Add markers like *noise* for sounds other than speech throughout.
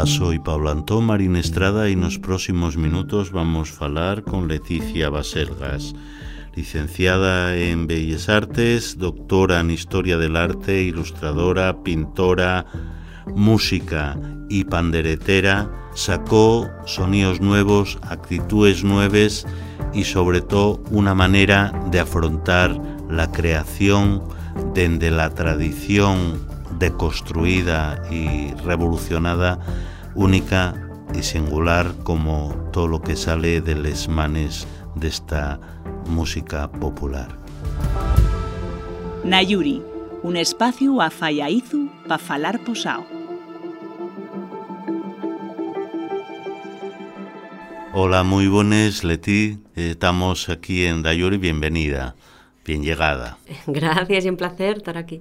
Hola, soy Pablo Antón Marín Estrada y nos próximos minutos vamos a falar con Leticia Baselgas, licenciada en Bellas Artes, doctora en Historia del Arte, ilustradora, pintora, música y panderetera, sacó sonidos nuevos, actitudes nuevas y sobre todo una manera de afrontar la creación desde la tradición deconstruida y revolucionada, única y singular como todo lo que sale de les manes de esta música popular. Nayuri, un espacio a Fallaizu para falar posao. Hola, muy buenas, Leti. Estamos aquí en Dayuri, bienvenida, bien llegada. Gracias y un placer estar aquí.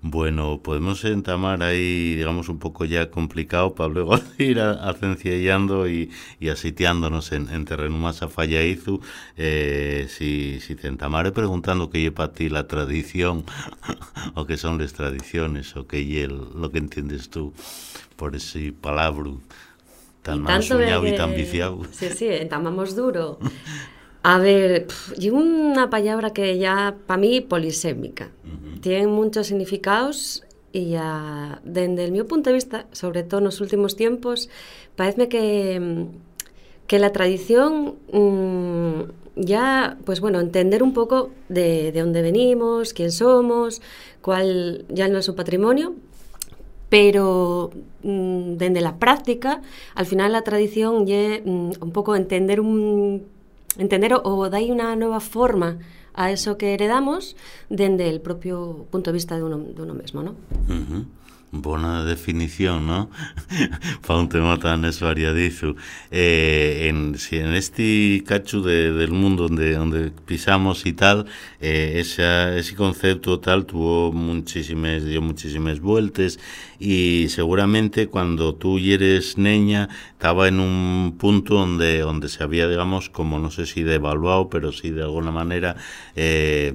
Bueno, podemos entamar ahí, digamos, un poco ya complicado para luego *laughs* ir acenciellando y, y asitiándonos en, en, terreno más a Fallaizu. Eh, si, si te entamare preguntando qué es para ti la tradición, *laughs* o qué son las tradiciones, o qué es lo que entiendes tú por ese palabra tan mal soñado y tan viciado. Sí, sí, entamamos duro. *laughs* A ver, y una palabra que ya para mí polisémica. Tiene muchos significados y ya, desde mi punto de vista, sobre todo en los últimos tiempos, parece que, que la tradición mmm, ya, pues bueno, entender un poco de, de dónde venimos, quién somos, cuál ya no es su patrimonio, pero mmm, desde la práctica, al final la tradición ya mmm, un poco entender un entender o, o dai unha nova forma a eso que heredamos dende el propio punto de vista de uno, de uno ¿no? Uh -huh. Bona definición, ¿no? *laughs* Para un tema tan esvariadizo. Eh, en, si en este cacho de, del mundo donde, donde pisamos y tal, eh, esa, ese concepto tal tuvo muchísimas, dio muchísimas vueltas y seguramente cuando tú eres niña estaba en un punto donde, donde se había, digamos, como no sé si devaluado, pero sí de alguna manera eh,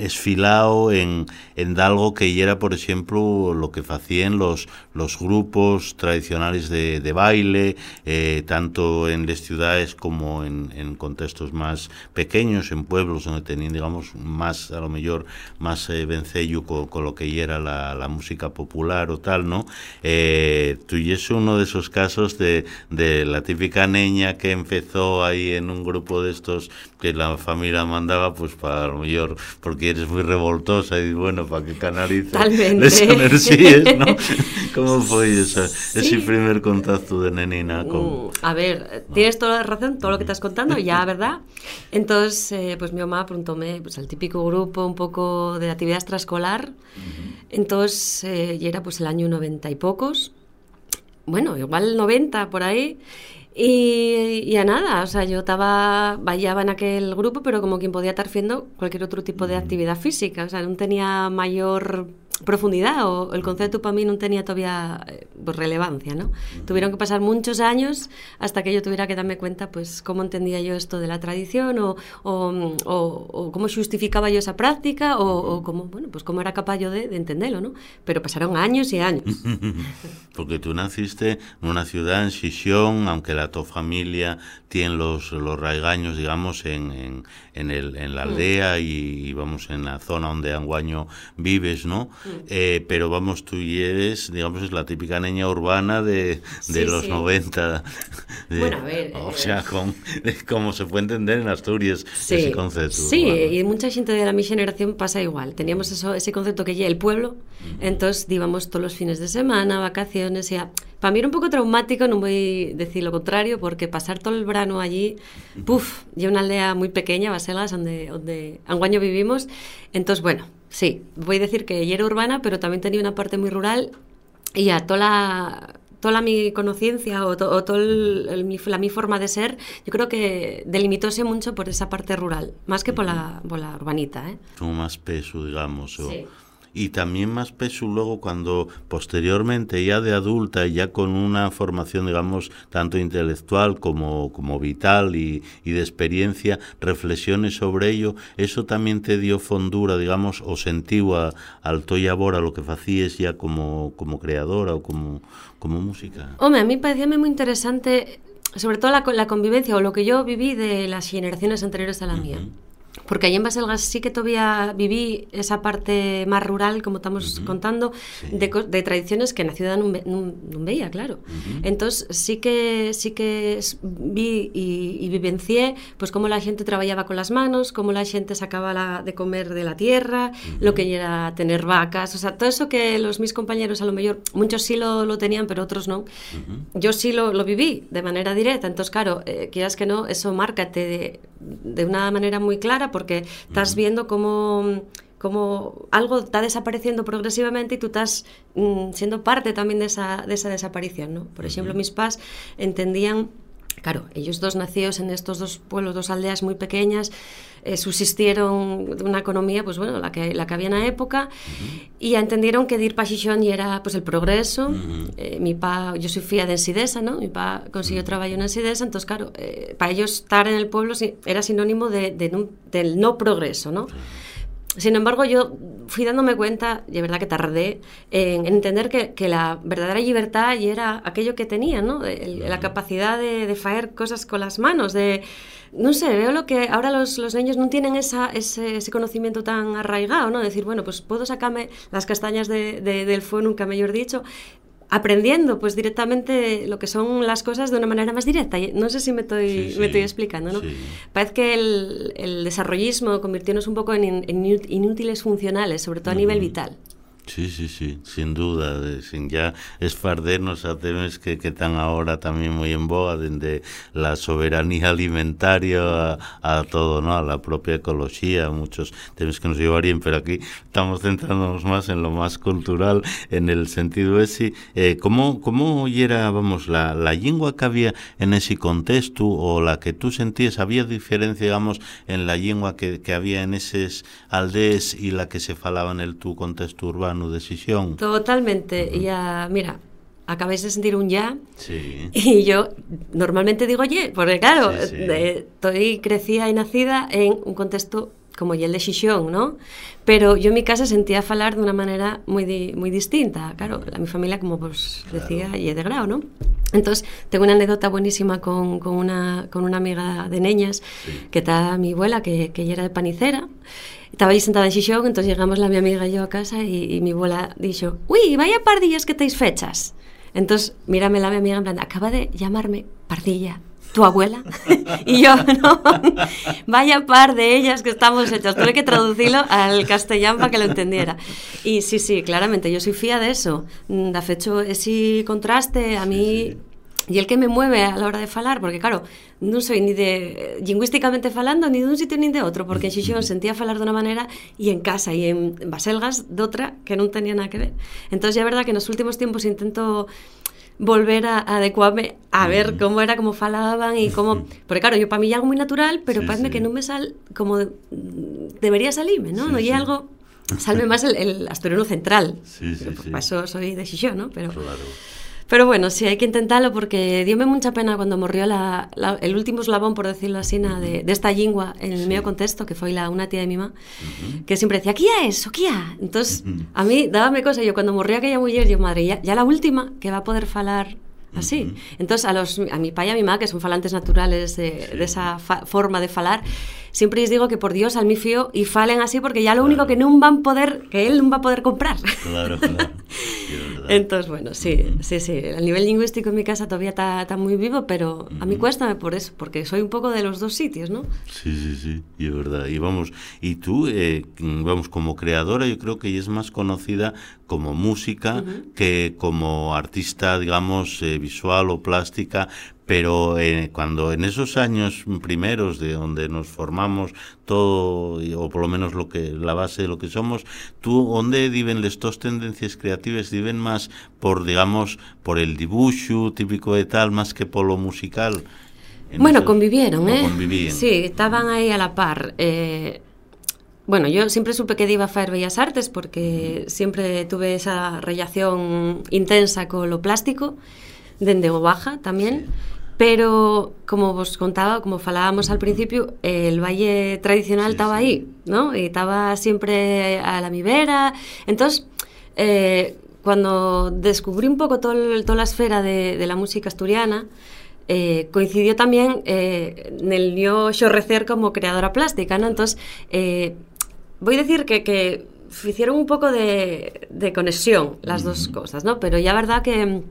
esfilado en, en algo que era, por ejemplo, lo que hacían los, los grupos tradicionales de, baile, eh, tanto en las ciudades como en, en, contextos más pequeños, en pueblos donde tenían, digamos, más, a lo mejor, más eh, vencello con, con, lo que era la, la, música popular o tal, ¿no? Eh, tú y es uno de esos casos de, de la típica niña que empezó ahí en un grupo de estos que la familia mandaba, pues para lo mejor, porque eres muy revoltosa y bueno, para que canalice esa energía, ¿no? *laughs* ¿Cómo fue esa, sí. ese primer contacto de nenina con... Uh, a ver, tienes toda la razón, todo lo que estás contando, ya, *laughs* ¿verdad? Entonces, eh, pues mi mamá preguntóme, pues el típico grupo un poco de actividad extraescolar, uh -huh. Entonces, eh, y era pues el año noventa y pocos, bueno, igual 90 por ahí, y, y, a nada, o sea, yo estaba, vallaba en aquel grupo, pero como quien podía estar haciendo cualquier otro tipo de actividad física, o sea, no tenía mayor profundidad o el concepto para mí no tenía todavía pues, relevancia, ¿no? Tuvieron que pasar muchos años hasta que yo tuviera que darme cuenta, pues, cómo entendía yo esto de la tradición o, o, o, o cómo justificaba yo esa práctica o, cómo, bueno, pues cómo era capaz yo de, de entenderlo, ¿no? Pero pasaron años y años. *laughs* Porque tú naciste en una ciudad en Xixón, aunque la tu familia tiene los, los raigaños, digamos, en, en, en, el, en la aldea mm. y, y, vamos, en la zona donde Anguaño vives, ¿no? Mm. Eh, pero vamos, tú y eres, digamos, es la típica niña urbana de, de sí, los sí. 90. De, bueno, a ver. O sea, con, como se puede entender en Asturias sí, ese concepto. Sí, y mucha gente de la mi generación pasa igual. Teníamos eso, ese concepto que ya el pueblo, -huh. entonces íbamos todos los fines de semana, vacaciones, ya. Para mí era un poco traumático, no voy a decir lo contrario, porque pasar todo el verano allí, puff, y una aldea muy pequeña, Baselas, donde, donde Anguaño vivimos. Entonces, bueno, sí, voy a decir que ella era urbana, pero también tenía una parte muy rural y ya toda la, toda la mi conciencia o, to, o toda la mi forma de ser, yo creo que delimitóse mucho por esa parte rural, más que por la, por la urbanita. ¿eh? Como más peso, digamos. O... Sí. Y también más peso luego cuando posteriormente ya de adulta y ya con una formación digamos tanto intelectual como, como vital y, y de experiencia reflexiones sobre ello eso también te dio fondura digamos o sentiu al toy ahora lo que facías ya como, como creadora o como, como música Home, a mí parecíame muy interesante sobre todo la, la convivencia o lo que yo viví de las generaciones anteriores a la uh -huh. mía porque allí en Baselgas sí que todavía viví esa parte más rural, como estamos uh -huh. contando, sí. de, de, tradiciones que en la ciudad no, no, no veía, claro. Uh -huh. Entonces sí que sí que vi y, y, vivencié pues cómo la gente trabajaba con las manos, cómo la gente sacaba la, de comer de la tierra, uh -huh. lo que era tener vacas, o sea, todo eso que los mis compañeros a lo mejor, muchos sí lo, lo tenían, pero otros no. Yo sí lo, lo, viví de manera directa, entonces claro, eh, quieras que no, eso márcate de, de una manera muy clara porque estás viendo cómo como algo está desapareciendo progresivamente y tú estás mm, siendo parte también de esa, de esa desaparición, ¿no? Por ejemplo, mis padres entendían Claro, ellos dos nacidos en estos dos pueblos, dos aldeas muy pequeñas, eh, subsistieron de una economía, pues bueno, la que, la que había en la época, uh -huh. y ya entendieron que dir y era pues el progreso. Uh -huh. eh, mi pa, yo soy fía de Ensidesa, ¿no? Mi pa consiguió uh -huh. trabajo en Ensidesa, entonces claro, eh, para ellos estar en el pueblo era sinónimo de, de, del no progreso, ¿no? Sin embargo, yo fui dándome cuenta, y es verdad que tardé, en, en entender que, que, la verdadera libertad y era aquello que tenía, ¿no? El, la capacidad de, de hacer cosas con las manos, de... No sé, veo lo que ahora los, los niños no tienen esa, ese, ese, conocimiento tan arraigado, ¿no? Decir, bueno, pues puedo sacarme las castañas de, de, del fuego, nunca mejor dicho, aprendiendo pues directamente lo que son las cosas de una manera más directa. No sé si me estoy, sí. Me estoy explicando, ¿no? Parece que el, el desarrollismo convirtiónos un poco en, en inútiles funcionales, sobre todo a nivel vital. Sí, sí, sí, sin duda, de, sin ya esfardernos a temas que, que están ahora también muy en boga, desde la soberanía alimentaria a, a, todo, ¿no? A la propia ecología, muchos temas que nos llevarían, pero aquí estamos centrándonos más en lo más cultural, en el sentido ese. Eh, ¿cómo, ¿Cómo era, vamos, la, la lengua que había en ese contexto o la que tú sentías? ¿Había diferencia, digamos, en la lengua que, que había en esas aldeas y la que se falaba en el tu contexto urbano? De decisión. Totalmente. Uh -huh. Ya, mira, acabáis de sentir un ya. Sí. *laughs* Y yo normalmente digo ye, porque claro, sí, sí. Eh, estoy crecida y nacida en un contexto como el de Xixón, ¿no? Pero yo en mi casa sentía falar de una manera muy, di, muy distinta. Claro, la, mi familia, como pues claro. decía, y de grado, ¿no? Entonces, tengo una anécdota buenísima con, con, una, con una amiga de neñas, sí. que está mi abuela, que, que ella era de panicera, estaba ahí sentada en Xixón, entonces llegamos la mi amiga y yo a casa y, mi abuela dijo, uy, vaya pardillas que teis fechas. Entonces, mírame la mi amiga en plan, acaba de llamarme pardilla tu abuela *laughs* y yo no *laughs* vaya par de ellas que estamos hechas tuve que traducirlo al castellano para que lo entendiera y sí, sí, claramente yo soy fía de eso de hecho ese contraste a mí. Y el que me mueve a la hora de falar porque claro, non soy ni de lingüísticamente falando ni de un sitio ni de outro porque en Xixón sentía falar de unha maneira e en casa e en Baselgas de outra que non tenía nada que ver entón é verdad que nos últimos tiempos intento volver a, adecuarme a ver cómo era, cómo falaban y cómo... Porque claro, yo para mí es algo muy natural, pero sí, parece sí. que no me sal como de, debería salirme, ¿no? Sí, no hay sí. algo... Salme *laughs* más el, el asturiano central. Sí, sí, pero, sí. Para eso soy de Xixón, ¿no? Pero... Claro. Pero bueno, sí, hay que intentarlo porque diome mucha pena cuando morrió la, la, el último eslabón, por decirlo así, de, de, esta lingua en el sí. contexto, que fue la, una tía de mi mamá, uh -huh. que siempre decía, ¿qué es eso? ¿Qué Entonces, uh -huh. a mí, dábame cosa, yo cuando morrió aquella mujer, yo, madre, ya, ya la última que va a poder falar así. Uh -huh. Entonces, a, los, a mi pa y a mi mamá, que son falantes naturales de, sí. de esa forma de falar, siempre les digo que por Dios al mi fío y falen así porque ya lo claro. único que no van a poder, que él no va a poder comprar. Claro, claro. *laughs* Entonces, bueno, sí, uh -huh. sí, sí. El nivel lingüístico en mi casa todavía está, está muy vivo, pero uh -huh. a mí cuesta por eso, porque soy un poco de los dos sitios, ¿no? Sí, sí, sí, y es verdad. Y vamos, y tú, eh, vamos, como creadora, yo creo que es más conocida como música uh -huh. que como artista, digamos, eh, visual o plástica, pero eh, cuando en esos años primeros de donde nos formamos todo, o por lo menos lo que la base de lo que somos, tú, ¿dónde viven estas tendencias creativas? ¿Viven más por, digamos, por el dibujo típico de tal, más que por lo musical? Bueno, esos, convivieron, ¿eh? Convivían. Sí, estaban ahí a la par. Eh, bueno, yo siempre supe que iba a hacer Bellas Artes porque siempre tuve esa relación intensa con lo plástico, dende o baja también. Pero, como vos contaba, como falábamos al principio, el valle tradicional estaba ahí, ¿no? Y estaba siempre a la mi vera. Entonces, eh, cuando descubrí un poco todo toda la esfera de, de la música asturiana, eh, coincidió también eh, en el yo xorrecer como creadora plástica, ¿no? Entonces, eh, voy a decir que, que hicieron un poco de, de conexión las dos cosas, ¿no? Pero ya verdad que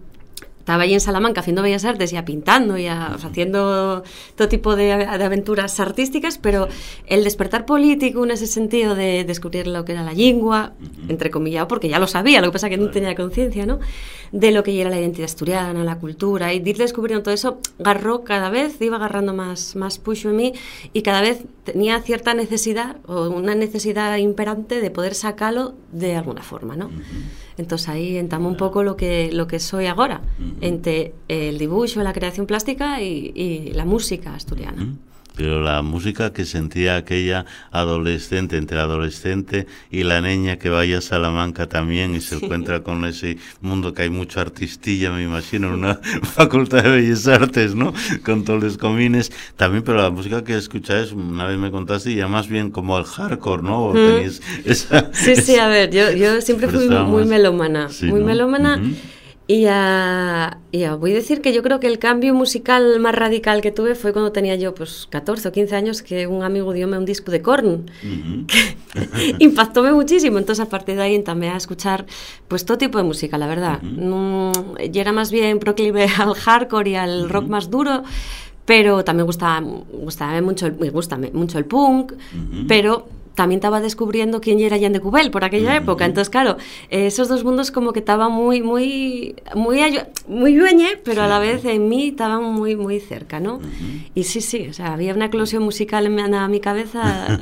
estaba allí en Salamanca haciendo bellas artes y a pintando y a, o sea, haciendo todo tipo de, de, aventuras artísticas, pero el despertar político en ese sentido de descubrir lo que era la lengua, entre comillas, porque ya lo sabía, lo que pasa que no tenía conciencia, ¿no? De lo que era la identidad asturiana, la cultura, y ir descubriendo todo eso, agarró cada vez, iba agarrando más, más push en mí y cada vez tenía cierta necesidad o una necesidad imperante de poder sacarlo de alguna forma, ¿no? Entonces ahí entamo un poco lo que, lo que soy ahora, entre el dibujo, la creación plástica y, y la música asturiana. Pero la música que sentía aquella adolescente, entre adolescente y la niña que vaya a Salamanca también y se sí. encuentra con ese mundo que hay mucho artistilla, me imagino, en una *laughs* facultad de Bellas Artes, ¿no? Con todos los comines. También, pero la música que escucháis, una vez me contaste, ya más bien como el hardcore, ¿no? Mm. Esa, sí, esa... sí, a ver, yo, yo *laughs* siempre fui muy más... melómana, sí, muy ¿no? melómana. Uh -huh. Y, a, y a, voy a decir que yo creo que el cambio musical más radical que tuve fue cuando tenía yo pues 14 o 15 años que un amigo diome un disco de Korn uh -huh. que *laughs* impactóme muchísimo. Entonces a partir de ahí entamé a escuchar pues todo tipo de música, la verdad. Uh -huh. no, yo era más bien proclive *laughs* al hardcore y al uh -huh. rock más duro, pero también gustaba, gustaba mucho, me gusta mucho el punk, pero también estaba descubriendo quién era Jan de Cubel por aquella época. Entonces, claro, esos dos mundos como que estaban muy, muy, muy, muy dueñe, pero sí. a la vez en mí estaban muy, muy cerca, ¿no? Y sí, sí, o sea, había una eclosión musical en mi, en mi cabeza.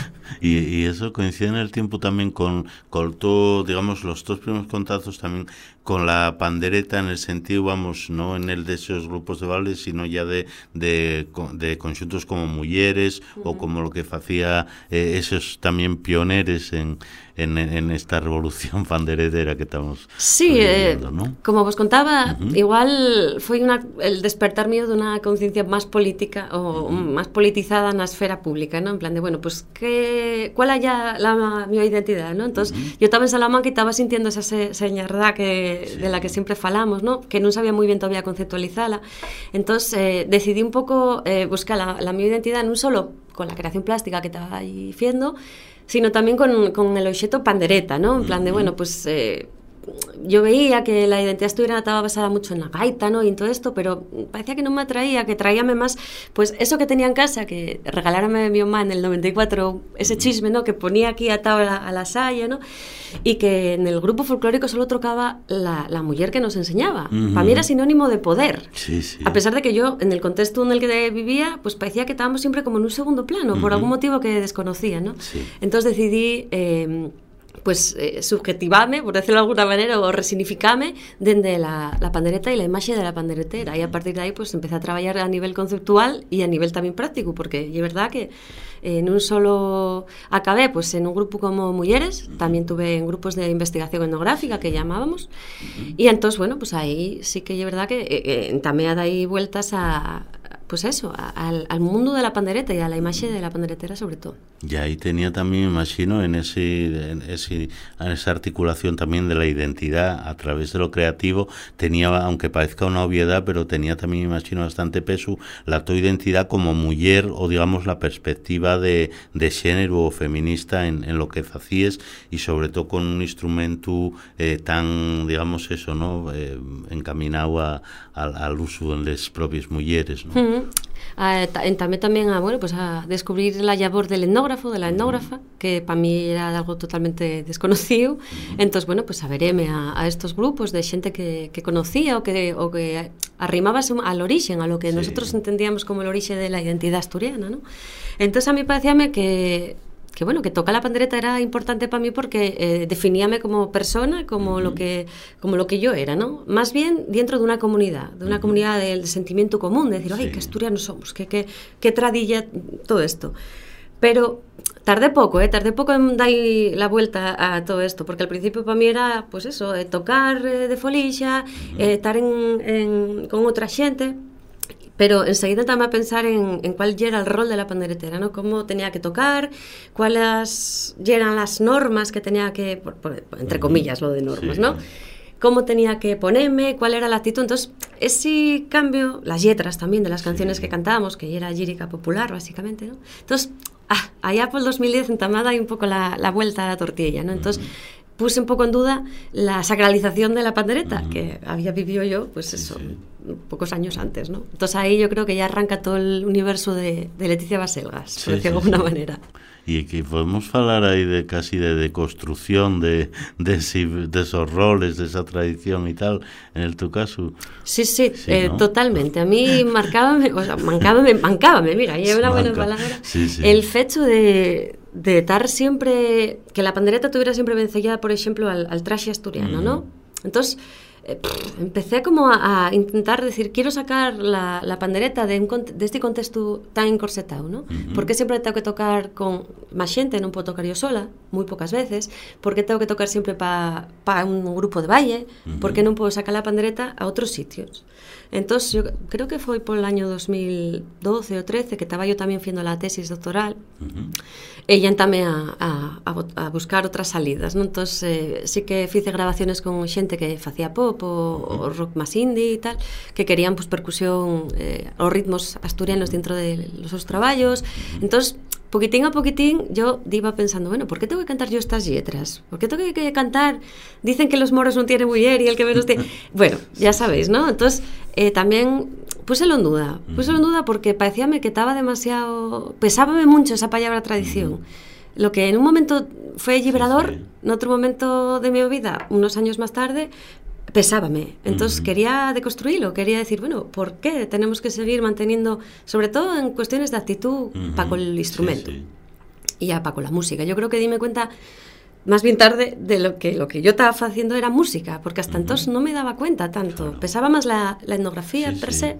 *laughs* y, y, eso coincide en el tiempo también con, con todo, digamos, los dos primeros contactos también con la pandereta en el sentido, vamos, no en el de esos grupos de baile, sino ya de, de, de conjuntos como Mujeres uh -huh. o como lo que hacía eh, esos también pioneros en, en, en, esta revolución *laughs* panderetera que estamos Sí, viviendo, eh, ¿no? como vos contaba, uh -huh. igual fue una, el despertar mío de una conciencia más política o uh -huh. más politizada en la esfera pública, ¿no? En plan de, bueno, pues, ¿qué, ¿cuál haya la, la, mi identidad, ¿no? Entonces, uh -huh. yo estaba en Salamanca y estaba sintiendo esa se, señardad que, sí. de la que siempre falamos, ¿no? Que no sabía muy bien todavía conceptualizarla. Entonces, eh, decidí un poco eh, buscar la, la mi identidad no solo con la creación plástica que estaba ahí haciendo, sino también con, con el objeto pandereta, ¿no? En plan de, bueno, pues eh, yo veía que la identidad asturiana estaba basada mucho en la gaita, ¿no? Y en todo esto, pero parecía que no me atraía, que traíame más, pues eso que tenía en casa, que regalárame mi mamá en el 94, ese chisme, ¿no? Que ponía aquí atado a la, a la saya, ¿no? Y que en el grupo folclórico solo trocaba la, la mujer que nos enseñaba. Uh -huh. Para mí era sinónimo de poder. Sí, sí. A pesar de que yo, en el contexto en el que vivía, pues parecía que estábamos siempre como en un segundo plano, uh -huh. por algún motivo que desconocía, ¿no? Sí. Entonces decidí... Eh, pues eh, subjetivame, por decirlo de alguna manera, o resignificame dende la, la pandereta y la imaxe de la panderetera. E a partir de aí, pues, empecé a traballar a nivel conceptual e a nivel tamén práctico, porque é verdad que eh, non solo acabé pues, en un grupo como Mulleres, tamén tuve en grupos de investigación etnográfica que llamábamos, e entón, bueno, pues aí sí que é verdad que eh, eh, tamén dai vueltas a, pues eso, al, al, mundo de la pandereta y a la imagen de la panderetera sobre todo. Y ahí tenía también, me imagino, en, ese, en, ese, en esa articulación también de la identidad a través de lo creativo, tenía, aunque parezca una obviedad, pero tenía también, me imagino, bastante peso la tu identidad como mujer o, digamos, la perspectiva de, de género o feminista en, en lo que hacías y sobre todo con un instrumento eh, tan, digamos, eso, ¿no? Eh, encaminado a, a, al uso en las propias mujeres, ¿no? Mm Uh -huh a, en, tamén tamén a, bueno, pues a descubrir la labor del etnógrafo, de la etnógrafa, que para mí era algo totalmente *laughs* desconocido. Entonces, bueno, pues a vereme a, a estos grupos de xente que, que conocía o que, o que arrimabase al origen, a lo que sí. nosotros entendíamos como el orixe de la identidade asturiana, ¿no? Entonces, a mí parecíame que que bueno, que tocar la pandereta era importante para mí porque eh, definíame como persona, como, uh -huh. lo que, como lo que yo era, ¿no? Más bien dentro de una comunidad, de una uh -huh. comunidad del sentimiento común, de decir, sí. ay, qué asturianos somos, qué, qué, qué tradilla todo esto. Pero tardé poco, ¿eh? Tardé poco en dar la vuelta a todo esto, porque al principio para mí era, pues eso, eh, tocar eh, de folixa, eh, estar en, en, con outra xente, pero enseguida también a pensar en, en cuál era el rol de la panderetera, ¿no? Cómo tenía que tocar, cuáles eran las normas que tenía que, por, por, entre comillas lo de normas, sí. ¿no? cómo tenía que ponerme, cuál era la actitud. Entonces, ese cambio, las letras también de las canciones que cantábamos, que era lírica popular, básicamente, ¿no? Entonces, ah, allá por el 2010 entamada hay un poco la, la vuelta a la tortilla, ¿no? Entonces, puse un poco en duda la sacralización de la pandereta, uh -huh. que había vivido yo, pues sí, eso, sí. pocos años antes, ¿no? Entonces ahí yo creo que ya arranca todo el universo de, de Leticia Baselgas, sí, por decirlo de alguna manera. E que podemos falar aí de casi de deconstrucción de, de, de, de esos roles, de esa tradición e tal, en el tu caso. Sí, sí, sí eh, ¿no? totalmente. A mí marcábame, o sea, mancábame, mancábame, mira, y é unha buena palabra, sí, sí. el fecho de, de estar siempre, que la pandereta tuviera siempre vencellada, por ejemplo, al, al traje asturiano, mm. ¿no? Entonces, eh, pff, empecé como a, a, intentar decir, quiero sacar la, la pandereta de, un, de este contexto tan encorsetado, ¿no? Uh -huh. Por que sempre tengo que tocar con más xente, non podo tocar yo sola, moi pocas veces, porque tengo que tocar sempre para pa un grupo de baile, uh -huh. por que non podo sacar a pandereta a outros sitios. Entón, eu creo que foi polo año 2012 ou 13 que estaba eu tamén fiendo a tesis doctoral uh -huh. e llántame a, a, a, buscar outras salidas. Non? Entón, eh, sí que fice grabaciones con xente que facía pop o, uh -huh. o rock máis indie e tal, que querían pues, percusión, eh, os ritmos asturianos dentro de los seus traballos. Uh -huh. Entón, poquitín a poquitín yo iba pensando, bueno, ¿por qué tengo que cantar yo estas letras? ¿Por qué tengo que cantar? Dicen que los moros no tienen mujer y el que menos tiene... *laughs* Bueno, ya sabéis, ¿no? Entonces, eh, también puselo en duda. Puselo en duda porque parecíame que estaba demasiado... Pesábame mucho esa palabra tradición. Lo que en un momento fue liberador, sí, sí. en otro momento de mi vida, unos años más tarde, pesábame. Entonces uh -huh. quería deconstruirlo, quería decir, bueno, ¿por qué tenemos que seguir manteniendo, sobre todo en cuestiones de actitud, uh -huh. para con el instrumento sí, sí. y ya para con la música? Yo creo que dime cuenta más bien tarde de lo que lo que yo estaba haciendo era música, porque hasta uh -huh. entonces no me daba cuenta tanto. Claro. Pesaba más la, la etnografía sí, per se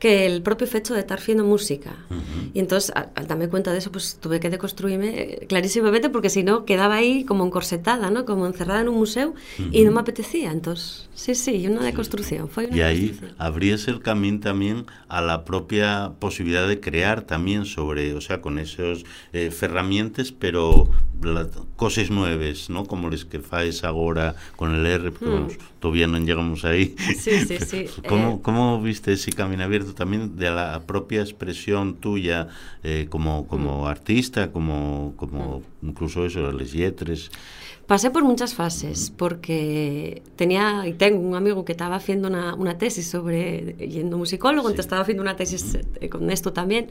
que el propio hecho de estar haciendo música. Uh -huh. Y entonces, al, al, darme cuenta de eso, pues tuve que deconstruirme eh, clarísimamente porque si no quedaba ahí como encorsetada, ¿no? Como encerrada en un museo uh -huh. y no me apetecía. Entonces, sí, sí, una deconstrucción. Fue una y ahí abrías el camino también a la propia posibilidad de crear también sobre, o sea, con esos eh, herramientas, pero la, cosas nuevas, ¿no? Como les que faes ahora con el R, porque mm. Todavía no llegamos ahí. Sí, sí, sí. ¿Cómo, eh... ¿Cómo viste ese camino abierto también de la propia expresión tuya eh, como, como mm. artista, como, como mm. incluso eso, las letras? Pasé por muchas fases, porque tenía y tengo un amigo que estaba haciendo una, una tesis sobre, yendo musicólogo, sí. entonces estaba haciendo una tesis eh, con esto también.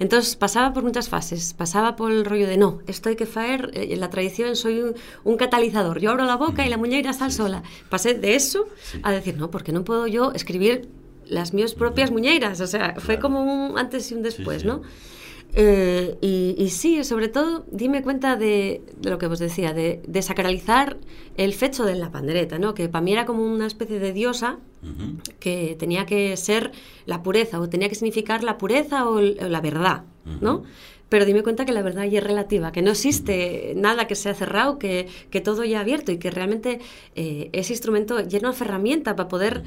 Entonces pasaba por muchas fases, pasaba por el rollo de no, esto hay que hacer, eh, en la tradición soy un, un, catalizador, yo abro la boca y la muñeira sale sola. Pasé de eso a decir, no, porque no puedo yo escribir las mías propias muñeiras, o sea, fue como un antes y un después, ¿no? Eh, y, y, sí, sobre todo, dime cuenta de, de lo que os decía, de, de, sacralizar el fecho de la pandereta, ¿no? que para mí era como una especie de diosa uh -huh. que tenía que ser la pureza, o tenía que significar la pureza o, o la verdad, uh -huh. ¿no? Pero dime cuenta que la verdad ya es relativa, que no existe nada que sea cerrado, que, que todo ya abierto y que realmente eh, ese instrumento ya una herramienta para poder,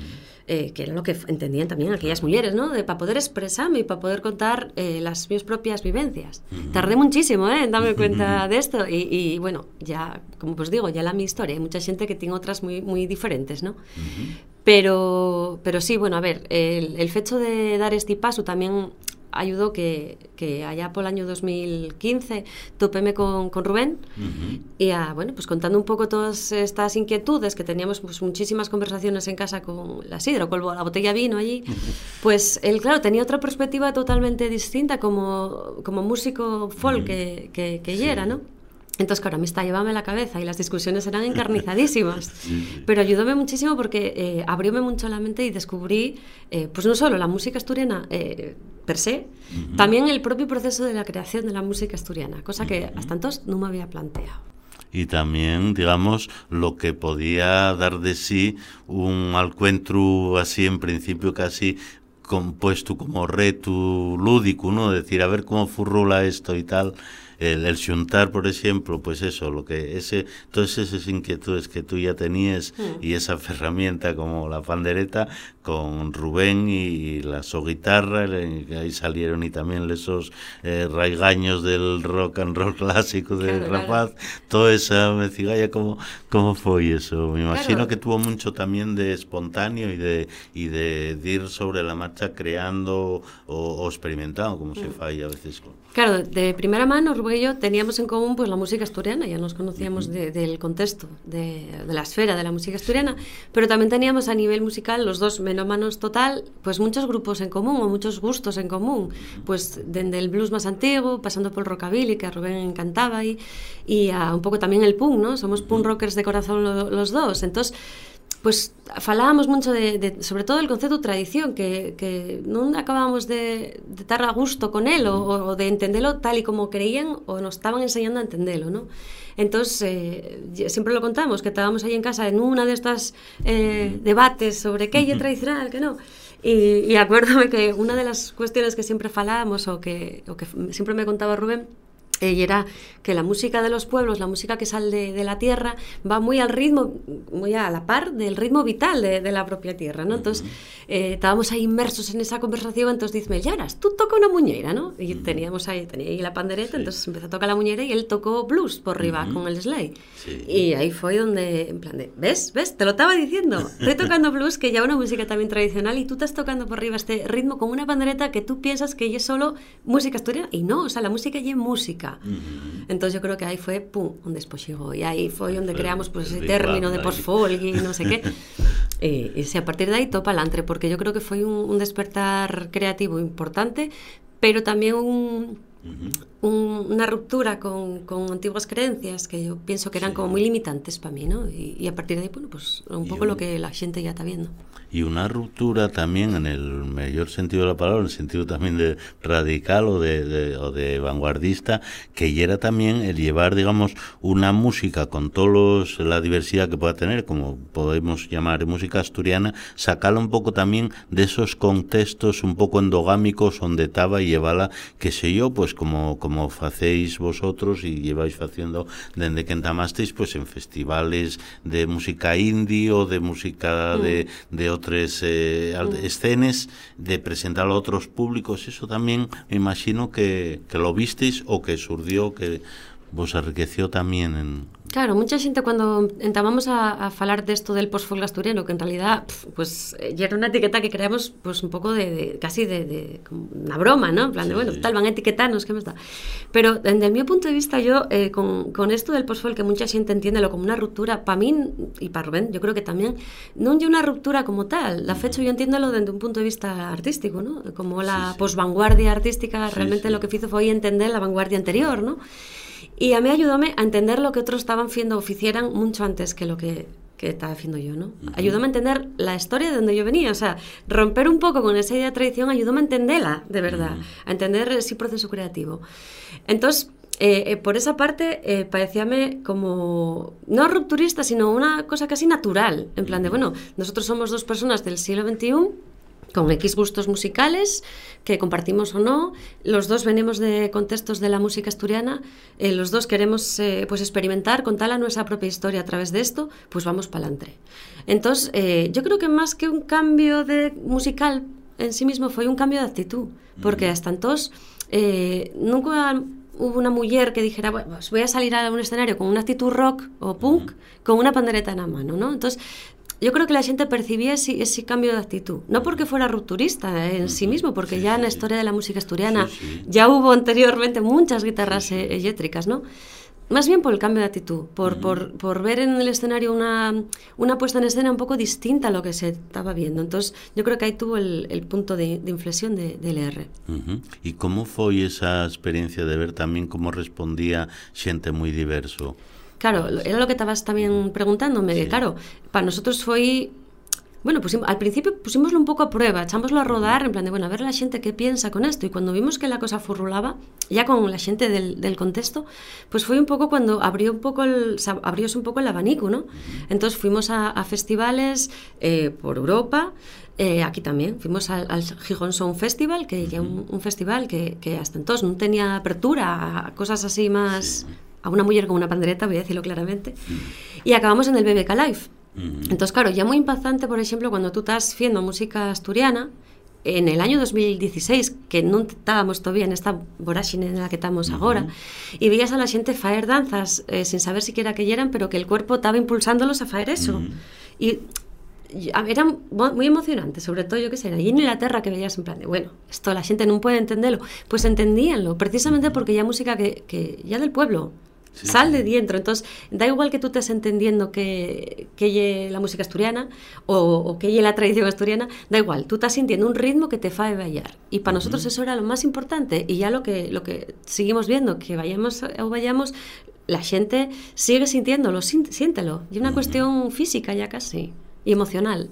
eh, que era lo que entendían también aquellas mujeres, ¿no? De, para poder expresarme y para poder contar eh, las mis propias vivencias. Tardé muchísimo ¿eh? en darme cuenta de esto y, y, bueno, ya, como os digo, ya la mi historia, hay mucha gente que tiene otras muy, muy diferentes, ¿no? Pero, pero sí, bueno, a ver, el, el hecho de dar este paso también ayudó que, que allá por el año 2015 topéme con, con Rubén uh -huh. y a, bueno, pues contando un poco todas estas inquietudes que teníamos pues muchísimas conversaciones en casa con la sidra, con la botella de vino allí, uh -huh. pues él, claro, tenía otra perspectiva totalmente distinta como, como músico folk uh -huh. que, que, que sí. era, ¿no? Entonces, claro, a mí está llevándome la cabeza y las discusiones eran *laughs* encarnizadísimas. Pero ayudóme muchísimo porque eh, abrióme mucho la mente y descubrí, eh, pues no solo la música asturiana eh, per se, uh -huh. también el propio proceso de la creación de la música asturiana, cosa que uh -huh. hasta entonces no me había planteado. Y también, digamos, lo que podía dar de sí un encuentro así, en principio casi compuesto como reto lúdico, ¿no? Decir, a ver cómo furrula esto y tal el, el xuntar, por ejemplo, pues eso, lo que ese, todas esas inquietudes que tú ya tenías mm. y esa herramienta como la pandereta con Rubén y la su guitarra, ahí salieron y también esos eh, raigaños del rock and roll clásico de claro, Rapaz, claro. toda esa mecigalla, ¿cómo, ¿cómo fue eso? Me imagino claro. que tuvo mucho también de espontáneo y de, y de, de ir sobre la marcha creando o, o experimentando, como mm. se falla a veces. Claro, de primera mano, Rubén y yo teníamos en común pues la música asturiana, ya nos conocíamos de, del contexto, de, de, la esfera de la música asturiana, pero también teníamos a nivel musical, los dos menómanos total, pues muchos grupos en común o muchos gustos en común, pues desde el blues más antiguo, pasando por el rockabilly, que a Rubén encantaba, y, y a un poco también el punk, ¿no? Somos punk rockers de corazón lo, los dos, entonces pues falábamos mucho de, de, sobre todo el concepto tradición, que, que non acabábamos de, de estar a gusto con él o, o de entenderlo tal y como creían o nos estaban enseñando a entenderlo, ¿no? Entonces, eh, siempre lo contamos, que estábamos ahí en casa en una de estas eh, debates sobre qué es tradicional, que no. Y, y acuérdame que una de las cuestiones que siempre falábamos o que, o que siempre me contaba Rubén y era que la música de los pueblos, la música que sale de, de, la tierra, va muy al ritmo, muy a la par del ritmo vital de, de la propia tierra, ¿no? Entonces, eh, estábamos ahí inmersos en esa conversación, entonces dice, Yaras, tú toca una muñeira, ¿no? Y teníamos ahí, tenía ahí la pandereta, sí. entonces empezó a tocar la muñeira y él tocó blues por arriba uh -huh. con el sleigh. Sí. Y ahí fue donde, en plan de, ¿ves? ¿Ves? Te lo estaba diciendo. Estoy tocando blues, que ya una música también tradicional, y tú estás tocando por arriba este ritmo con una pandereta que tú piensas que es solo música asturiana, y no, o sea, la música ya es música. Uh -huh. Entonces yo creo que ahí fue, pum, después llegó. Y ahí fue donde creamos pues ese término de post-folk y no sé qué. *laughs* y, a partir de ahí topa adelante, porque yo creo que fue un, un despertar creativo importante, pero también un un, una ruptura con, con, antiguas creencias que yo pienso que eran sí. como muy limitantes para mí, ¿no? Y, y, a partir de ahí, bueno, pues un poco un, lo que la gente ya está viendo. Y una ruptura también en el mayor sentido de la palabra, en el sentido también de radical o de, de, o de vanguardista, que era también el llevar, digamos, una música con todos la diversidad que pueda tener, como podemos llamar música asturiana, sacarla un poco también de esos contextos un poco endogámicos donde estaba y llevarla, qué sé yo, pues como, como como facéis vosotros e lleváis facendo dende que entamasteis pois pues, en festivales de música indie ou de música mm. de, de outras eh, mm. escenes de presentar a outros públicos eso tamén me imagino que, que lo visteis ou que surdió que vos enriqueció también en, Claro, mucha xente cando entamamos a, a falar desto del post-folk asturiano, que en realidad, pf, pues, eh, era unha etiqueta que creamos, pues, un pouco de, de casi de, de una broma, ¿no? En plan de, sí. bueno, tal, van a etiquetarnos, que me está. Pero, desde mi punto de vista, yo, eh, con, con esto del post-folk, que mucha xente entiende lo como una ruptura, para mí, y para Rubén, yo creo que también, non é unha ruptura como tal. La fecha, yo entiendo desde un punto de vista artístico, ¿no? Como la sí, sí. post-vanguardia artística, sí, realmente sí. lo que hizo foi entender la vanguardia anterior, ¿no? Y a mí ayudóme a entender lo que otros estaban haciendo o hicieran mucho antes que lo que, que estaba haciendo yo, ¿no? Uh -huh. Ayudóme a entender la historia de donde yo venía, o sea, romper un poco con esa idea de tradición ayudóme a entenderla, de verdad, uh -huh. a entender ese proceso creativo. Entonces, eh, eh, por esa parte, eh, parecíame como, no rupturista, sino una cosa casi natural, en plan de, bueno, nosotros somos dos personas del siglo XXI, con X gustos musicales que compartimos o no. Los dos venimos de contextos de la música asturiana, eh, los dos queremos eh, pues experimentar, contar a nuestra propia historia a través de esto, pues vamos para adelante. Entonces, eh, yo creo que más que un cambio de musical en sí mismo fue un cambio de actitud, porque hasta entonces eh, nunca hubo una mujer que dijera, bueno, pues voy a salir a un escenario con una actitud rock o punk, con una pandereta en la mano, ¿no? Entonces, yo creo que la gente percibía ese, ese cambio de actitud, no porque fuera rupturista en sí mismo, porque sí, ya sí. en la historia de la música asturiana sí, ya hubo anteriormente muchas guitarras eh, eléctricas, ¿no? Más bien por el cambio de actitud, por, uh -huh. por, por ver en el escenario una, una, puesta en escena un poco distinta a lo que se estaba viendo. Entonces, yo creo que ahí tuvo el, el punto de, de, inflexión de, del R. Uh -huh. ¿Y cómo fue esa experiencia de ver también cómo respondía gente muy diverso? Claro, era lo que estabas también preguntándome, sí. claro, para nosotros foi Bueno, pusimos, al principio pusimoslo un poco a prueba, echámoslo a rodar, en plan de, bueno, a ver la gente qué piensa con esto. Y cuando vimos que la cosa furrulaba, ya con la gente del, del contexto, pues fue un poco cuando abrió un poco el, abrióse un poco el abanico, ¿no? Entonces fuimos a, a festivales eh, por Europa, Eh, aquí también, fuimos al, al Gijón Sound Festival, que ya un, un festival que, que hasta entonces no tenía apertura a cosas así más... A una mujer con una pandereta, voy a decirlo claramente. Y acabamos en el BBK Live. Entonces, claro, ya muy impactante, por ejemplo, cuando tú estás haciendo música asturiana, en el año 2016, que non estábamos todavía en esta voráxine en la que estamos agora, e veías a la xente faer danzas eh, sin saber siquiera que eran, pero que el cuerpo estaba impulsándolos a faer eso. Ujú. Y y, era muy emocionante, sobre todo yo que sé, allí en Inglaterra que veías en plan de, bueno, esto la gente no puede entenderlo, pues entendíanlo, precisamente porque ya música que, que ya del pueblo, Sí, sal de dentro, entonces da igual que tú estés entendiendo que, que la música asturiana o, o que la tradición asturiana, da igual, tú estás sintiendo un ritmo que te fae bailar. Y para nosotros eso era lo más importante. Y ya lo que, lo que seguimos viendo, que vayamos o vayamos, la gente sigue sintiéndolo, sin- siéntelo, y una cuestión física ya casi y emocional.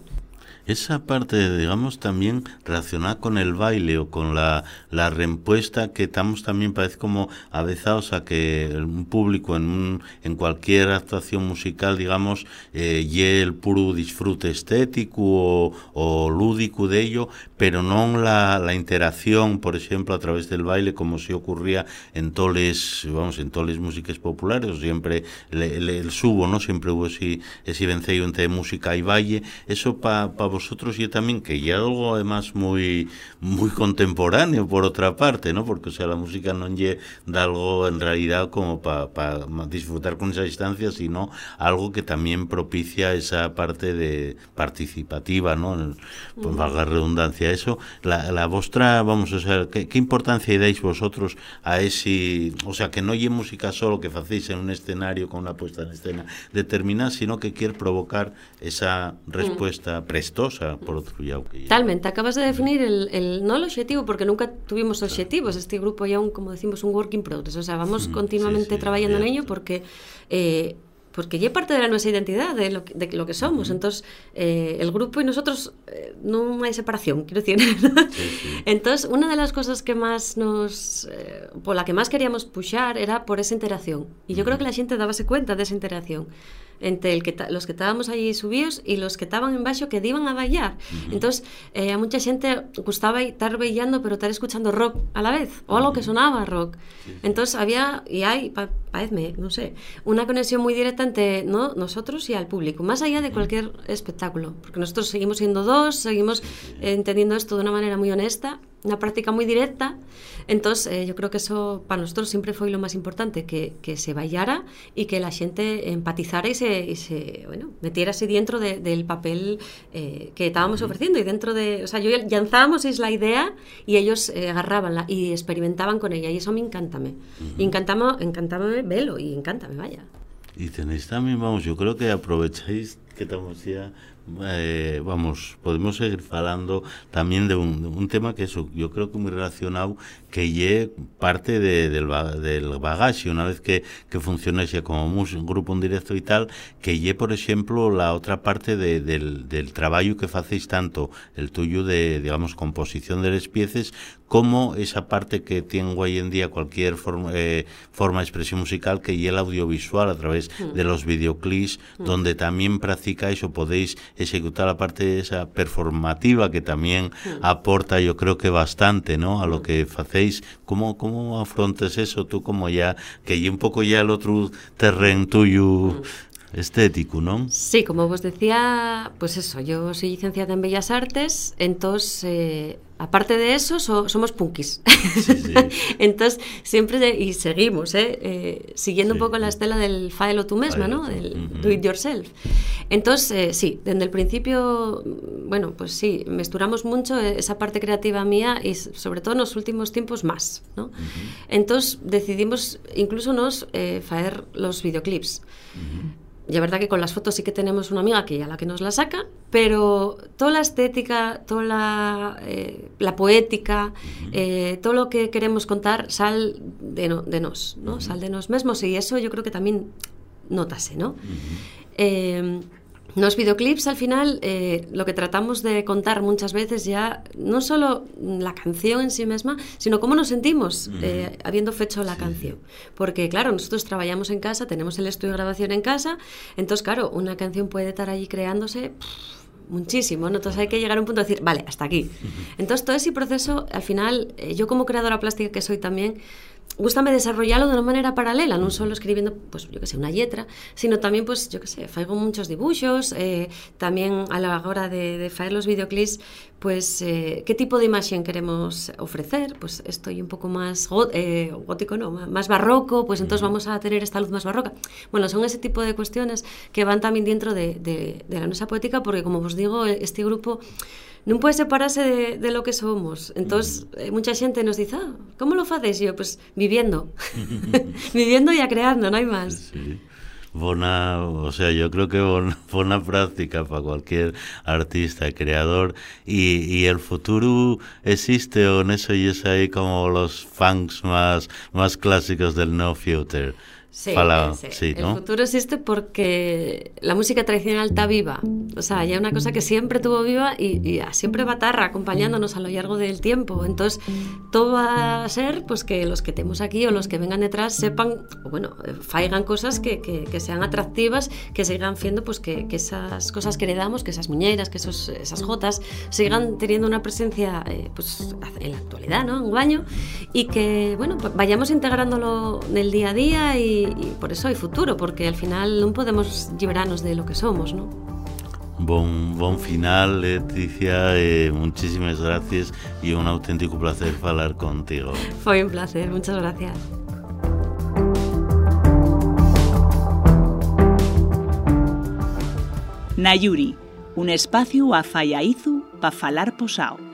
Esa parte, digamos, también relacionada con el baile o con la, la respuesta que estamos también parece como avezados a que un público en, un- en cualquier actuación musical, digamos, eh, el puro disfrute estético o, o lúdico de ello, pero no la, la interacción, por ejemplo, a través del baile, como si ocurría en toles, vamos, en toles músicas populares, o siempre le- el subo, ¿no? Siempre hubo ese, ese vencello entre música y baile. Eso para vosotros y también, que ya algo además muy muy contemporáneo por otra parte, ¿no? Porque, o sea, la música no lle da algo en realidad como para disfrutar con esa distancia, sino algo que también propicia esa parte de participativa, ¿no? Pues valga redundancia eso. La, la vostra, vamos, o sea, ¿qué, qué importancia dais vosotros a ese, o sea, que no lle música solo que facéis en un escenario con una puesta en escena determinada, sino que quiere provocar esa respuesta prestosa, por otro lado. Talmente, acabas de definir el, el no el objetivo, porque nunca tuvimos objetivos. Este grupo ya un, como decimos, un work in progress. O sea, vamos continuamente sí, sí, trabajando en ello porque eh, porque ya parte de la nuestra identidad, de lo, que- de lo que somos. Entonces, eh, el grupo y nosotros eh, no hay separación, quiero decir. sí. *laughs* Entonces, una de las cosas que más nos, eh, por la que más queríamos pushar era por esa interacción. Y yo creo que la gente dábase cuenta de esa interacción entre el que los que estábamos allí subidos y los que estaban en baixo que iban a bailar. Entonces, eh, a mucha gente gustaba estar bailando pero estar escuchando rock a la vez, o algo que sonaba rock. Entonces, había, y hay, pa, no sé, una conexión muy directa entre ¿no? nosotros y al público, más allá de cualquier espectáculo, porque nosotros seguimos siendo dos, seguimos eh, entendiendo esto de una manera muy honesta, una práctica muy directa. Entonces, eh, yo creo que eso para nosotros siempre fue lo más importante, que, que se bailara y que la gente empatizara y se, y se bueno, metiérase dentro de- del papel eh, que estábamos ofreciendo. Y dentro de, o sea, yo lanzábamos la idea y ellos eh, agarrabanla y experimentaban con ella. Y eso me encantame. Y encantama, encantábame velo y encántame, vaya. Y tenéis también, vamos, yo creo que aprovecháis que estamos ya, eh, vamos, podemos seguir falando también de un, de un tema que eso, yo creo que muy relacionado, que lle parte de, del, del bagaje, una vez que, que como mus- un grupo en directo y tal, que lle, por ejemplo, la otra parte de, del, del trabajo que facéis tanto, el tuyo de, digamos, composición de las piezas, como esa parte que tiene hoy en día cualquier forma, eh, forma de expresión musical que y el audiovisual a través de los videoclips donde también practicáis o podéis ejecutar la parte esa performativa que también aporta yo creo que bastante ¿no? a lo que hacéis ¿Cómo, cómo afrontas eso tú como ya que un poco ya el otro terreno tuyo estético ¿no? Sí, como vos decía, pues eso, yo soy licenciada en Bellas Artes, entonces, eh, aparte de eso, so- somos punkis. Sí, sí. *laughs* entonces, siempre, de- y seguimos, ¿eh? Eh, siguiendo Sí. un poco la estela del faelo tú misma, ¿no? Del do it yourself. Entonces, eh, sí, desde el principio, mm, bueno, pues sí, mesturamos mucho esa parte creativa mía y sobre todo en los últimos tiempos más, ¿no? Entonces, decidimos incluso nos faer los videoclips. La verdad que con las fotos sí que tenemos una amiga que ya la que nos la saca, pero toda la estética, toda la, eh, la poética, eh, todo lo que queremos contar sal de, no, de nos, ¿no? Sal de nos mismos y eso yo creo que también notase, ¿no? Eh, los videoclips al final eh, lo que tratamos de contar muchas veces ya no solo la canción en sí misma, sino cómo nos sentimos eh, habiendo hecho la canción. Porque claro, nosotros trabajamos en casa, tenemos el estudio de grabación en casa, entonces claro, una canción puede estar allí creándose pff, muchísimo, ¿no? entonces hay que llegar a un punto de decir, vale, hasta aquí. Entonces todo ese proceso, al final, eh, yo como creadora plástica que soy también, gustame desarrollarlo de una manera paralela, non solo escribiendo, pues, yo que sé, unha letra, sino tamén, pues, yo que sé, faigo muchos dibuxos, eh, tamén a la hora de, de faer los videoclips, pues, eh, que tipo de imaxen queremos ofrecer, pues, estoy un pouco máis eh, gótico, no, máis barroco, pues, entonces vamos a tener esta luz máis barroca. Bueno, son ese tipo de cuestiones que van tamén dentro de, de, de la nosa poética, porque, como vos digo, este grupo non pode separarse de, de lo que somos. Entonces, mm. eh, mucha xente nos dice, ah, como lo faces? yo, pues, viviendo. *laughs* *laughs* viviendo e a creando, non hai máis. Sí. Bona, o sea, yo creo que bona, *laughs* bona práctica para cualquier artista, creador, y, y el futuro existe o en eso y es ahí como los funks más, más clásicos del no future. Sí, sí, ¿no? el futuro existe porque la música tradicional está viva. O sea, ya una cosa que siempre tuvo viva y, y siempre va a estar acompañándonos a lo largo del tiempo. Entonces, todo va a ser pues que los que estemos aquí o los que vengan detrás sepan, o bueno, faigan cosas que, que, que, sean atractivas, que sigan viendo pues que, que, esas cosas que heredamos, que esas muñeiras, que esos, esas jotas, sigan teniendo una presencia eh, pues en la actualidad, ¿no? En un baño y que, bueno, pues vayamos integrándolo en el día a día y y, por eso hay futuro, porque al final no podemos librarnos de lo que somos, ¿no? Bon, bon final, Leticia, eh, muchísimas gracias y un auténtico placer hablar contigo. *laughs* Fue un placer, muchas gracias. Nayuri, un espacio a Fallaizu para falar posao.